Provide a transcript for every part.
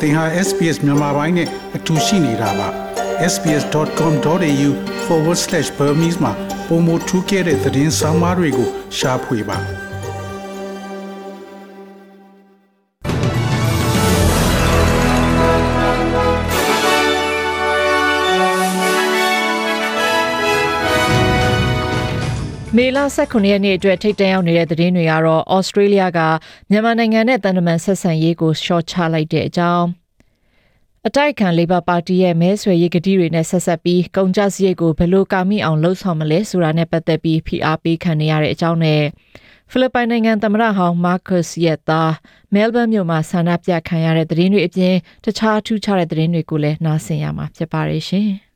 သင်ဟာ SPS မြန်မာပိုင်းနဲ့အတူရှိနေတာပါ sbs.com.au/burmese မှာပုံမထူးခဲ့တဲ့သတင်းစာမားတွေကိုရှားဖွေပါ မေလ18ရက်နေ့အတွက်ထိတ်တန့်ရောက်နေတဲ့သတင်းတွေကတော့ဩစတြေးလျကမြန်မာနိုင်ငံနဲ့တန်တမန်ဆက်ဆံရေးကိုရှော့ချလိုက်တဲ့အကြောင်းအတိုက်ခံလေဘာပါတီရဲ့မဲဆွယ်ရေးကတိတွေနဲ့ဆက်ဆက်ပြီးကုန်ကျစရိတ်ကိုဘယ်လိုကာမိအောင်လှုံ့ဆော်မလဲဆိုတာနဲ့ပတ်သက်ပြီးဖိအားပေးခံနေရတဲ့အကြောင်းနဲ့ဖိလစ်ပိုင်နိုင်ငံသမ္မတဟောင်းမာကတ်စ်ရဲ့သားမဲလ်ဘန်မြို့မှာဆန္ဒပြခံရတဲ့သတင်းတွေအပြင်တခြားထူးခြားတဲ့သတင်းတွေကိုလည်းနားဆင်ရမှာဖြစ်ပါတယ်ရှင်။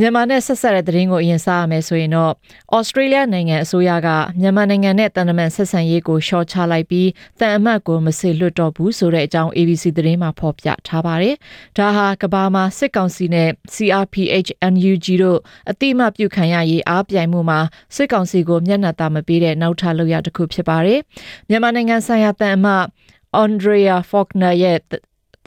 မြန်မာနဲ့ဆက်ဆက်တဲ့သတင်းကိုအရင်စားရမယ်ဆိုရင်တော့ဩစတြေးလျနိုင်ငံအစိုးရကမြန်မာနိုင်ငံနဲ့တန်တမန်ဆက်ဆံရေးကိုရှော့ချလိုက်ပြီးတန်အမတ်ကိုမစေလွတ်တော့ဘူးဆိုတဲ့အကြောင်း ABC သတင်းမှာဖော်ပြထားပါတယ်။ဒါဟာကဘာမှာစစ်ကောင်စီနဲ့ CRPH NUG တို့အတိအမှပြုခံရရေးအားပြိုင်မှုမှာစစ်ကောင်စီကိုမျက်နှာသာမပေးတဲ့နောက်ထပ်လုပ်ရတစ်ခုဖြစ်ပါတယ်။မြန်မာနိုင်ငံဆိုင်ရာတန်အမတ် Andrea Faulkner ရဲ့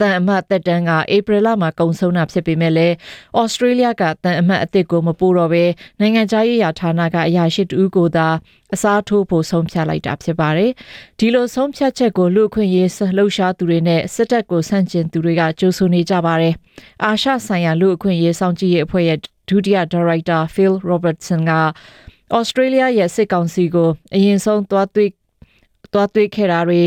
တန်အမတ်တက်တန်းကဧပြီလမှာကုံဆုံးတာဖြစ်ပေမဲ့လည်းဩစတြေးလျကတန်အမတ်အသစ်ကိုမပို့တော့ဘဲနိုင်ငံခြားရေးရာဌာနကအရာရှိတူကိုသာအစားထိုးဖို့ဆုံးဖြတ်လိုက်တာဖြစ်ပါတယ်။ဒီလိုဆုံးဖြတ်ချက်ကိုလူခွင့်ရေးလှုပ်ရှားသူတွေနဲ့စစ်တပ်ကိုဆန့်ကျင်သူတွေကကြိုးဆိုနေကြပါတယ်။အာရှဆိုင်ရာလူအခွင့်ရေးစောင့်ကြည့်ရေးအဖွဲ့ရဲ့ဒုတိယဒါရိုက်တာ Phil Robertson ကဩစတြေးလျရဲ့စစ်ကောင်စီကိုအရင်ဆုံးသွားတွေ့သွားတွေ့ခဲ့တာတွေ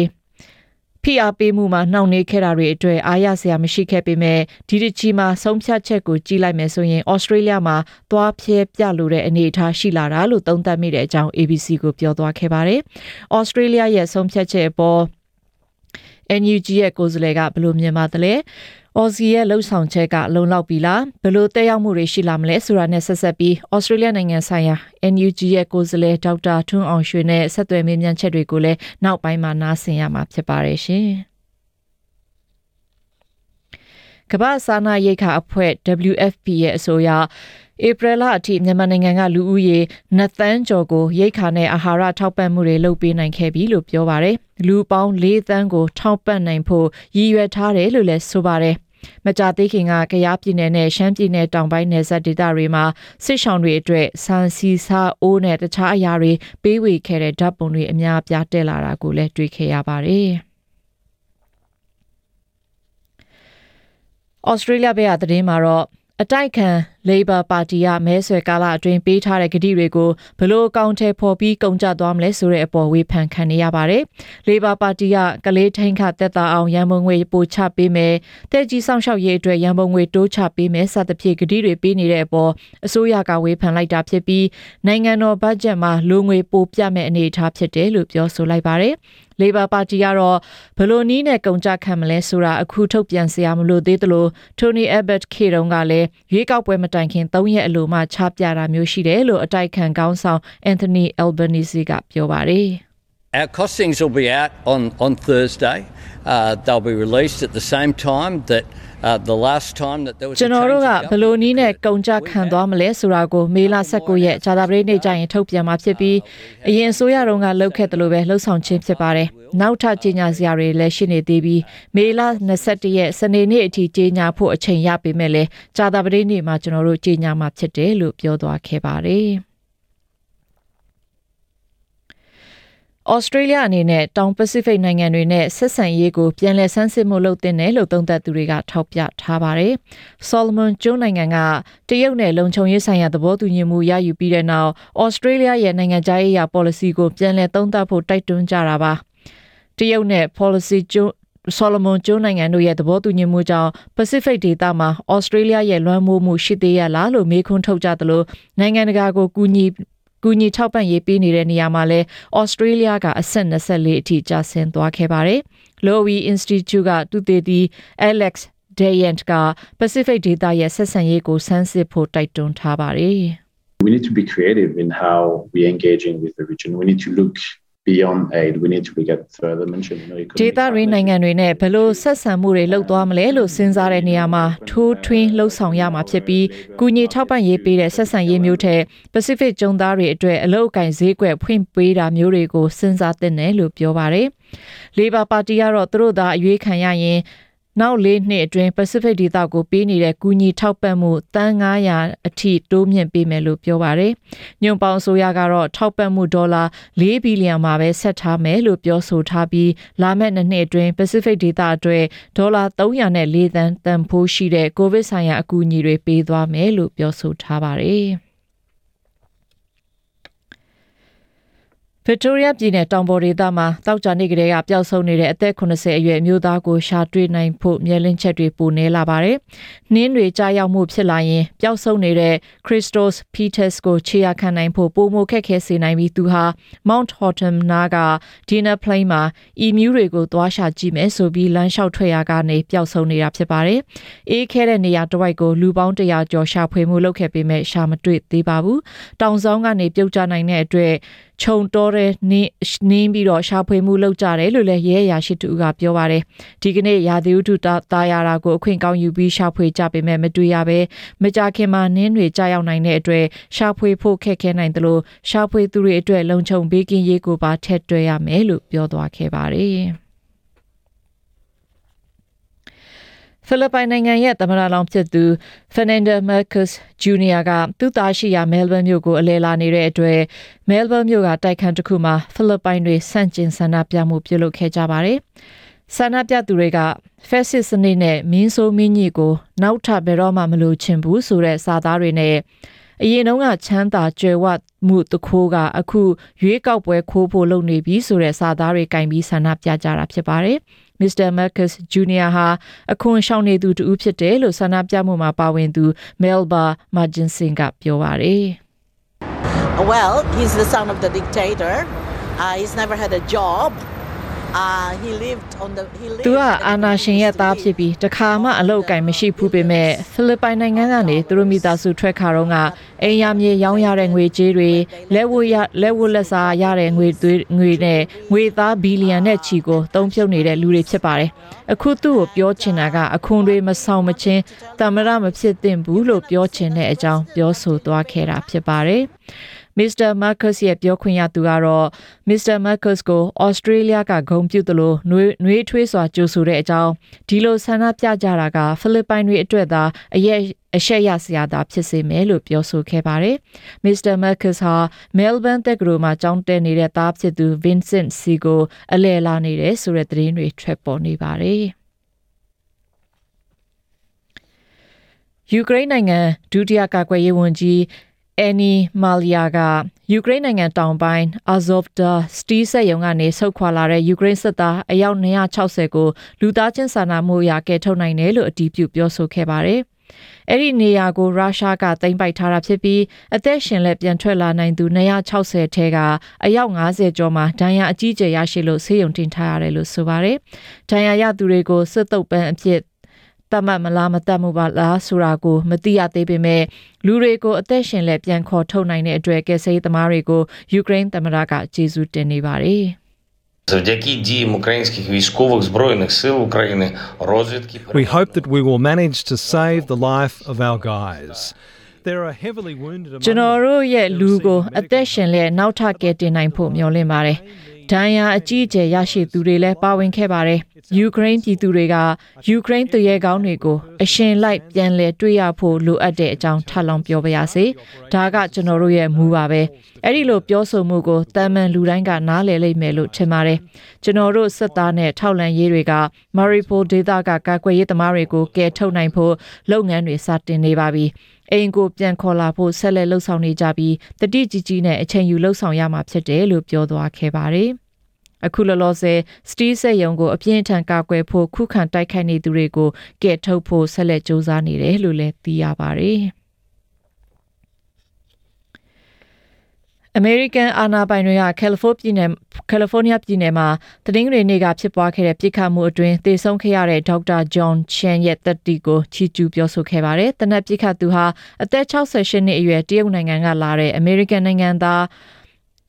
ဖိအားပေးမှုမှာနှောင့်နှေးခဲ့တာတွေအတွက်အားရစရာမရှိခဲ့ပေမဲ့ဒီတစ်ချီမှာဆုံးဖြတ်ချက်ကိုကြီးလိုက်မယ်ဆိုရင်ဩစတြေးလျမှာသွားဖြဲပြလို့တဲ့အနေအထားရှိလာတာလို့သုံးသပ်မိတဲ့အကြောင်း ABC ကိုပြောသွားခဲ့ပါတယ်။ဩစတြေးလျရဲ့ဆုံးဖြတ်ချက်အပေါ် NUG ရဲ့ကိုယ်စားလှယ်ကဘယ်လိုမြင်ပါသလဲ။ အော်စီရဲ့လှုပ်ဆောင်ချက်ကလုံလောက်ပြီလားဘယ်လိုတက်ရောက်မှုတွေရှိလာမလဲဆိုတာနဲ့ဆက်ဆက်ပြီးဩစတြေးလျနိုင်ငံဆိုင်ရာ NUG ရဲ့ကိုယ်စားလှယ်ဒေါက်တာထွန်းအောင်ရွှေနဲ့ဆက်သွယ်မေးမြန်းချက်တွေကိုလည်းနောက်ပိုင်းမှာနားဆင်ရမှာဖြစ်ပါတယ်ရှင်ကမ္ဘာစာနာရိတ်ခါအဖွဲ့ WFP ရဲ့အဆိုအရ ဧပြီလအထိမြန်မာနိုင်ငံကလူဦးရေ2သန်းကျော်ကိုရိတ်ခါနဲ့အာဟာရထောက်ပံ့မှုတွေလုပ်ပေးနိုင်ခဲ့ပြီလို့ပြောပါရယ်လူပေါင်း4သန်းကိုထောက်ပံ့နိုင်ဖို့ရည်ရွယ်ထားတယ်လို့လည်းဆိုပါရယ်မကြသေးခင်ကကရားပြည်နယ်နဲ့ရှမ်းပြည်နယ်တောင်ပိုင်းနယ်စပ်ဒေသတွေမှာစစ်ဆောင်တွေအတွက်ဆန်စီစာအိုးနဲ့တခြားအရာတွေပေးဝေခဲ့တဲ့ဓာတ်ပုံတွေအများပြားတက်လာတာကိုလည်းတွေ့ခဲ့ရပါတယ်။ဩစတြေးလျဘက်ကသတင်းမှာတော့အတိုက်ခံ Labor ပါတီကမဲဆွယ်ကာလအတွင်းပေးထားတဲ့ကတိတွေကိုဘလို့အကောင့်ထဲပေါ်ပြီးကုန်ကျသွားမလဲဆိုတဲ့အပေါ်ဝေဖန်ခံနေရပါတယ်။ Labor ပါတီကကလေးထိန်ခတက်တာအောင်ရန်ပုံငွေပိုချပေးမယ်။တက်ကြီးဆောင်ရှောက်ရေးအတွက်ရန်ပုံငွေတိုးချပေးမယ်စသဖြင့်ကတိတွေပေးနေတဲ့အပေါ်အစိုးရကဝေဖန်လိုက်တာဖြစ်ပြီးနိုင်ငံတော်ဘတ်ဂျက်မှာလူငွေပိုပြမဲ့အနေအထားဖြစ်တယ်လို့ပြောဆိုလိုက်ပါတယ်။ Labor Party ကတော့ဘလို့နီးနဲ့ကုန်ကြခံမလဲဆိုတာအခုထုတ်ပြန်စရာမလိုသေးသလို Tony Abbott ခေတုံးကလည်းရွေးကောက်ပွဲမတိုင်ခင်3ရက်အလိုမှချပြတာမျိုးရှိတယ်လို့အတိုက်ခံကောင်းဆောင် Anthony Albanese ကပြောပါတယ် Our costings will be out on, on Thursday. Uh, they'll be released at the same time that ကျွန်တော်တို့ကဘယ်လိုနည်းနဲ့ကုန်ကြခံသွားမလဲဆိုတာကိုမေလ19ရက်ဂျာတာပရိနေ့ကျရင်ထုတ်ပြန်မှာဖြစ်ပြီးအရင်ဆိုရတော့ကလှုပ်ခဲ့တယ်လို့ပဲလှုပ်ဆောင်ခြင်းဖြစ်ပါတယ်။နောက်ထပ်ကြီးညာစရာတွေလည်းရှိနေသေးပြီးမေလ21ရက်စနေနေ့အထိကြီးညာဖို့အချိန်ရပေမဲ့လည်းဂျာတာပရိနေ့မှာကျွန်တော်တို့ကြီးညာမှာဖြစ်တယ်လို့ပြောသွားခဲ့ပါတယ်။ ဩစတြေးလျအနေနဲ့တောင်ပစိဖိတ်နိုင်ငံတွေနဲ့ဆက်ဆံရေးကိုပြန်လည်ဆန်းစစ်မှုလုပ်တင်တယ်လို့သုံးသပ်သူတွေကထောက်ပြထားပါတယ်။ Solomon ကျွန်းနိုင်ငံကတရုတ်နဲ့လုံခြုံရေးဆိုင်ရာသဘောတူညီမှုရယူပြီးတဲ့နောက်ဩစတြေးလျရဲ့နိုင်ငံခြားရေးရာ policy ကိုပြန်လည်သုံးသပ်ဖို့တိုက်တွန်းကြတာပါ။တရုတ်နဲ့ policy ကျွန်းဆော်လမွန်ကျွန်းနိုင်ငံတို့ရဲ့သဘောတူညီမှုကြောင့် Pacific ဒေသမှာဩစတြေးလျရဲ့လွှမ်းမိုးမှုရှိသေးရလားလို့မေးခွန်းထုတ်ကြသလိုနိုင်ငံတကာကိုကူညီ ကူညီထောက်ပံ့ရေးပေးနေတဲ့နေရာမှာလဲဩစတြေးလျကအဆင့်24အထိကျဆင်းသွားခဲ့ပါတယ်။ Lowy Institute ကသူတည်တည် Alex Dayant က Pacific ဒေသရဲ့ဆက်ဆံရေးကိုဆန်းစစ်ဖို့တိုက်တွန်းထားပါတယ်။ We need to be creative in how we engaging with the region. We need to look beyond aid, we need to look at further mentioned. You know, ဒေ economic သရင်းနိုင်ငံတွေနဲ့ဘယ်လိုဆက်ဆံမှုတွေလုပ်သွားမလဲလို့စဉ်းစားတဲ့နေရာမှာထိုးထွင်းလှုပ်ဆောင်ရမှာဖြစ်ပြီးကုညီထောက်ပံ့ရေးပေးတဲ့ဆက်ဆံရေးမျိုးထက် Pacific ကျုံသားတွေအတွက်အလောက်အကင်ဈေးကွက်ဖွင့်ပေးတာမျိုးတွေကိုစဉ်းစားသင့်တယ်လို့ပြောပါတယ်။ Labor Party ကတော့သူတို့သာအရွေးခံရရင် နောက်လေးနှစ်အတွင်း Pacific ဒေသကိုပေးနေတဲ့ကူညီထောက်ပံ့မှုတန်900အထိတိုးမြင့်ပေးမယ်လို့ပြောပါတယ်။ညွန်ပေါင်ဆိုရကတော့ထောက်ပံ့မှုဒေါ်လာ4ဘီလီယံမှာပဲဆက်ထားမယ်လို့ပြောဆိုထားပြီးလာမယ့်နှစ်နှစ်အတွင်း Pacific ဒေသအတွက်ဒေါ်လာ304သန်းတန်ဖိုးရှိတဲ့ကိုဗစ်ဆိုင်ရာအကူအညီတွေပေးသွားမယ်လို့ပြောဆိုထားပါတယ်။ Victoria ပြည်နယ်တောင်ပေါ်ဒေသမှာတောက်ကြနေကလေးကပျောက်ဆုံးနေတဲ့အသက်80အရွယ်အမျိုးသားကိုရှာတွေ့နိုင်ဖို့မျှလင့်ချက်တွေပိုနေလာပါတယ်။နှင်းတွေကြားရောက်မှုဖြစ်လာရင်ပျောက်ဆုံးနေတဲ့ Christos Peters ကိုခြေရခံနိုင်ဖို့ပိုမိုခက်ခဲစေနိုင်ပြီးသူဟာ Mount Horton နားက Dinner Plain မှာအီမြူးတွေကိုသွားရှာကြည့်မယ်ဆိုပြီးလမ်းလျှောက်ထွက်ရာကနေပျောက်ဆုံးနေတာဖြစ်ပါတယ်။အေးခဲတဲ့နေရာတစ်ဝိုက်ကိုလူပေါင်း100ကျော်ရှာဖွေမှုလုပ်ခဲ့ပေမဲ့ရှာမတွေ့သေးပါဘူး။တောင်ဆောင်ကနေပြုတ်ကျနိုင်တဲ့အတွက် ခြုံတော်တဲ့နင်းနင်းပြီးတော့ရှာဖွေမှုလုပ်ကြတယ်လို့လည်းရဲအရာရှိတူကပြောပါတယ်ဒီကနေ့ရာသီဥတုတာယာတာကိုအခွင့်ကောင်းယူပြီးရှာဖွေကြပေမဲ့မတွေ့ရပဲမကြခင်မှာနင်းတွေကြာရောက်နိုင်တဲ့အတွက်ရှာဖွေဖို့ခက်ခဲနိုင်တယ်လို့ရှာဖွေသူတွေအတွက်လုံခြုံဘေးကင်းရေးကိုပါထည့်တွက်ရမယ်လို့ပြောသွားခဲ့ပါတယ် ဖိလစ်ပိုင်နိုင်ငံရဲ့သမ္မတလောင်ဖြစ်သူ Fernando Marcos Jr. ကသူ့သားရှိရာမဲလ်ဘန်မြို့ကိုအလဲလာနေတဲ့အတွက်မဲလ်ဘန်မြို့ကတိုက်ခန်းတစ်ခုမှာဖိလစ်ပိုင်တွေဆန့်ကျင်ဆန္ဒပြမှုပြုလုပ်ခဲ့ကြပါတယ်။ဆန္ဒပြသူတွေကဖက်စစ်စနစ်နဲ့မင်းဆိုးမင်းကြီးကိုနောက်ထပ်ဘယ်တော့မှမလိုချင်ဘူးဆိုတဲ့စာသားတွေနဲ့အရင်တုန်းကချမ်းသာကြွယ်ဝမှုတခိုးကအခုရွေးကောက်ပွဲခိုးဖို့လုပ်နေပြီဆိုတဲ့စာသားတွေကင်ပြီးဆန္ဒပြကြတာဖြစ်ပါတယ်။ Mr. Marcus Jr. ဟာအခွန်ရှောင်နေသူတူဖြစ်တယ်လို့ဆန္ဒပြမှုမှာပါဝင်သူ Melba Marginson ကပြောပါတယ် Well, he's the son of the dictator. Uh, he's never had a job. သူကအာနာရှင်ရဲ့သားဖြစ်ပြီးတခါမှအလုပ်အကင်မရှိဘူးပေမဲ့ဖိလစ်ပိုင်နိုင်ငံကနေသူတို့မိသားစုထွက်ခါတော့ကအိမ်ရမြေရောင်းရတဲ့ငွေကြေးတွေလက်ဝတ်ရလက်ဝတ်လက်စားရတဲ့ငွေသွေးငွေနဲ့ငွေသားဘီလီယံနဲ့ချီကိုတုံးဖြုတ်နေတဲ့လူတွေဖြစ်ပါတယ်အခုသူ့ကိုပြောချင်တာကအခွန်တွေမဆောင်မချင်းတမရမဖြစ်သင့်ဘူးလို့ပြောချင်တဲ့အကြောင်းပြောဆိုသွားခဲ့တာဖြစ်ပါတယ် မစ္စတာမာကတ်ရဲ့ပြောခွင့်ရသူကတော့မစ္စတာမာကတ်ကိုဩစတြေးလျကဂုံပြုတ်သလိုနှွေးနှွေးထွေးစွာကြိုဆိုတဲ့အကြောင်းဒီလိုဆန္ဒပြကြတာကဖိလစ်ပိုင်တွေအတွက်သာအရက်အရှက်ရစရာသာဖြစ်စေမယ်လို့ပြောဆိုခဲ့ပါတယ်။မစ္စတာမာကတ်ဟာမဲလ်ဘန်တက္ကသိုလ်မှာကျောင်းတက်နေတဲ့သားဖြစ်သူ Vincent C ကိုအလဲလာနေတယ်ဆိုတဲ့သတင်းတွေထွက်ပေါ်နေပါတယ်။ယူကရိန်းနိုင်ငံဒုတိယကာကွယ်ရေးဝန်ကြီး အန်နီမာလီယာကယူကရိန်းနိုင်ငံတောင်ပိုင်းအာဇော့ဗ်ဒါစတီးဆက်ယုံကနေဆုတ်ခွာလာတဲ့ယူကရိန်းစစ်သားအယောက်260ကိုလူသားချင်းစာနာမှုရာကယ်ထုတ်နိုင်တယ်လို့အတည်ပြုပြောဆိုခဲ့ပါတယ်။အဲ့ဒီနေရာကိုရုရှားကသိမ်းပိုက်ထားတာဖြစ်ပြီးအသက်ရှင်လက်ပြန်ထွက်လာနိုင်သူ260ထဲကအယောက်90ကျော်မှာဒဏ်ရာအကြီးကျယ်ရရှိလို့ဆေးရုံတင်ထားရတယ်လို့ဆိုပါတယ်။ဒဏ်ရာရသူတွေကိုစစ်တုပ်ပန်းအဖြစ် တတ်မှတ်မလားမတတ်မှုပါလားဆိုတာကိုမသိရသေးပေမဲ့လူတွေကိုအသက်ရှင်လက်ပြန်ခေါ်ထုတ်နိုင်တဲ့အတွက်ကယ်ဆယ်ရေးသမားတွေကိုယူကရိန်းသမ္မတကကျေးဇူးတင်နေပါတယ်။ Завдяки діям українських військових збройних сил України, розвідки We hope that we will manage to save the life of our guys. There are heavily wounded among ကျွန်တော်တို့ရဲ့ them. လူကို They're အသက်ရှင်လက်နောက်ထပ်ကယ်တင်နိုင်ဖို့မျှော်လင့်ပါတယ်။ ဒဏ်ရာအကြီးအကျယ်ရရှိသူတွေလည်းပါဝင်ခဲ့ပါတယ်။ယူကရိန်းပြည်သူတွေကယူကရိန်းတရေကောင်းတွေကိုအရှင်လိုက်ပြန်လည်တွေ့ရဖို့လိုအပ်တဲ့အကြောင်းထပ်လောင်းပြောပါရစေ။ဒါကကျွန်တော်တို့ရဲ့မူပါပဲ။အဲ့ဒီလိုပြောဆိုမှုကိုတာမန်လူတိုင်းကနားလည်လိမ့်မယ်လို့ထင်ပါတယ်။ကျွန်တော်တို့စစ်သားနဲ့ထောက်လန်ရေးတွေကမာရီပိုဒေတာကကာကွယ်ရေးသမားတွေကိုကယ်ထုတ်နိုင်ဖို့လုပ်ငန်းတွေစတင်နေပါပြီ။ အိမ်ကိုပြန်ခေါ်လာဖို့ဆက်လက်လှုပ်ဆောင်နေကြပြီးတတိကြီးကြီးနဲ့အချိန်ယူလှုပ်ဆောင်ရမှာဖြစ်တယ်လို့ပြောသွားခဲ့ပါတယ်။အခုလောလောဆယ်စတီးဆက်ယုံကိုအပြင်းထန်ကာကွယ်ဖို့ခုခံတိုက်ခိုက်နေသူတွေကိုကယ်ထုတ်ဖို့ဆက်လက်စူးစမ်းနေတယ်လို့လည်းသိရပါ တယ်။ American အာဏာပိုင်တွေကကယ်လီဖိုးပြည်နယ်ကယ်လီဖိုးနီးယားပြည်နယ်မှာတနင်္ဂနွေနေ့ကဖြစ်ပွားခဲ့တဲ့ပြစ်ခတ်မှုအတွင်းသေဆုံးခဲ့ရတဲ့ဒေါက်တာဂျွန်ချန်ရဲ့တက်တီကိုချီကျူးပြောဆိုခဲ့ပါတယ်။တနက်ပြစ်ခတ်သူဟာအသက်68နှစ်အရွယ်တရုတ်နိုင်ငံကလာတဲ့ American နိုင်ငံသား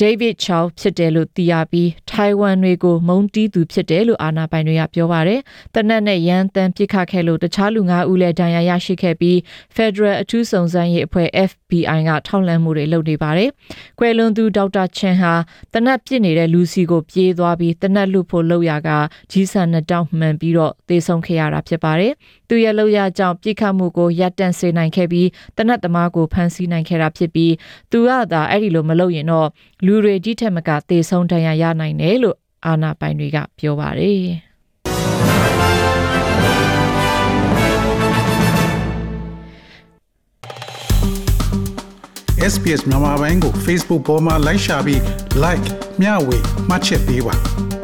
David Chow ဖြစ်တယ်လို့သိရပြီးထိုင်ဝမ်တွေကိုမုန်းတီးသူဖြစ်တယ်လို့အာဏာပိုင်တွေကပြောပါတယ်။တနက်နဲ့ရန်တမ်းပစ်ခတ်ခဲ့လို့တခြားလူ၅ဦးလည်းဒဏ်ရာရရှိခဲ့ပြီး Federal အထူးစုံစမ်းရေးအဖွဲ့ FBI ကထောက်လှမ်းမှုတွေလုပ်နေပါတယ်။ကွယ်လွန်သူဒေါက်တာချန်ဟာတနက်ပစ်နေတဲ့လူစီကိုပြေးသွားပြီးတနက်လွတ်ဖို့လုပ်ရကကြီးဆန်နှစ်တောက်မှန်ပြီးတော့သေဆုံးခဲ့ရတာဖြစ်ပါတယ်။သူရဲ့လောက်ရကြောင့်ပြစ်ခတ်မှုကိုရပ်တန့်စေနိုင်ခဲ့ပြီးတနက်သမားကိုဖမ်းဆီးနိုင်ခဲ့တာဖြစ်ပြီးသူကသာအဲ့ဒီလိုမလုပ်ရင်တော့လူတွေဒီထက်မကသေဆုံးဒဏ်ရာရနိုင်တယ်လို့အာဏာပိုင်တွေကပြောပါတယ်။ SPS မြန်မာပိုင်းကို Facebook ပေါ်မှာ like ရှာပြီး like မျှဝေမှတ်ချက်ပေးပါ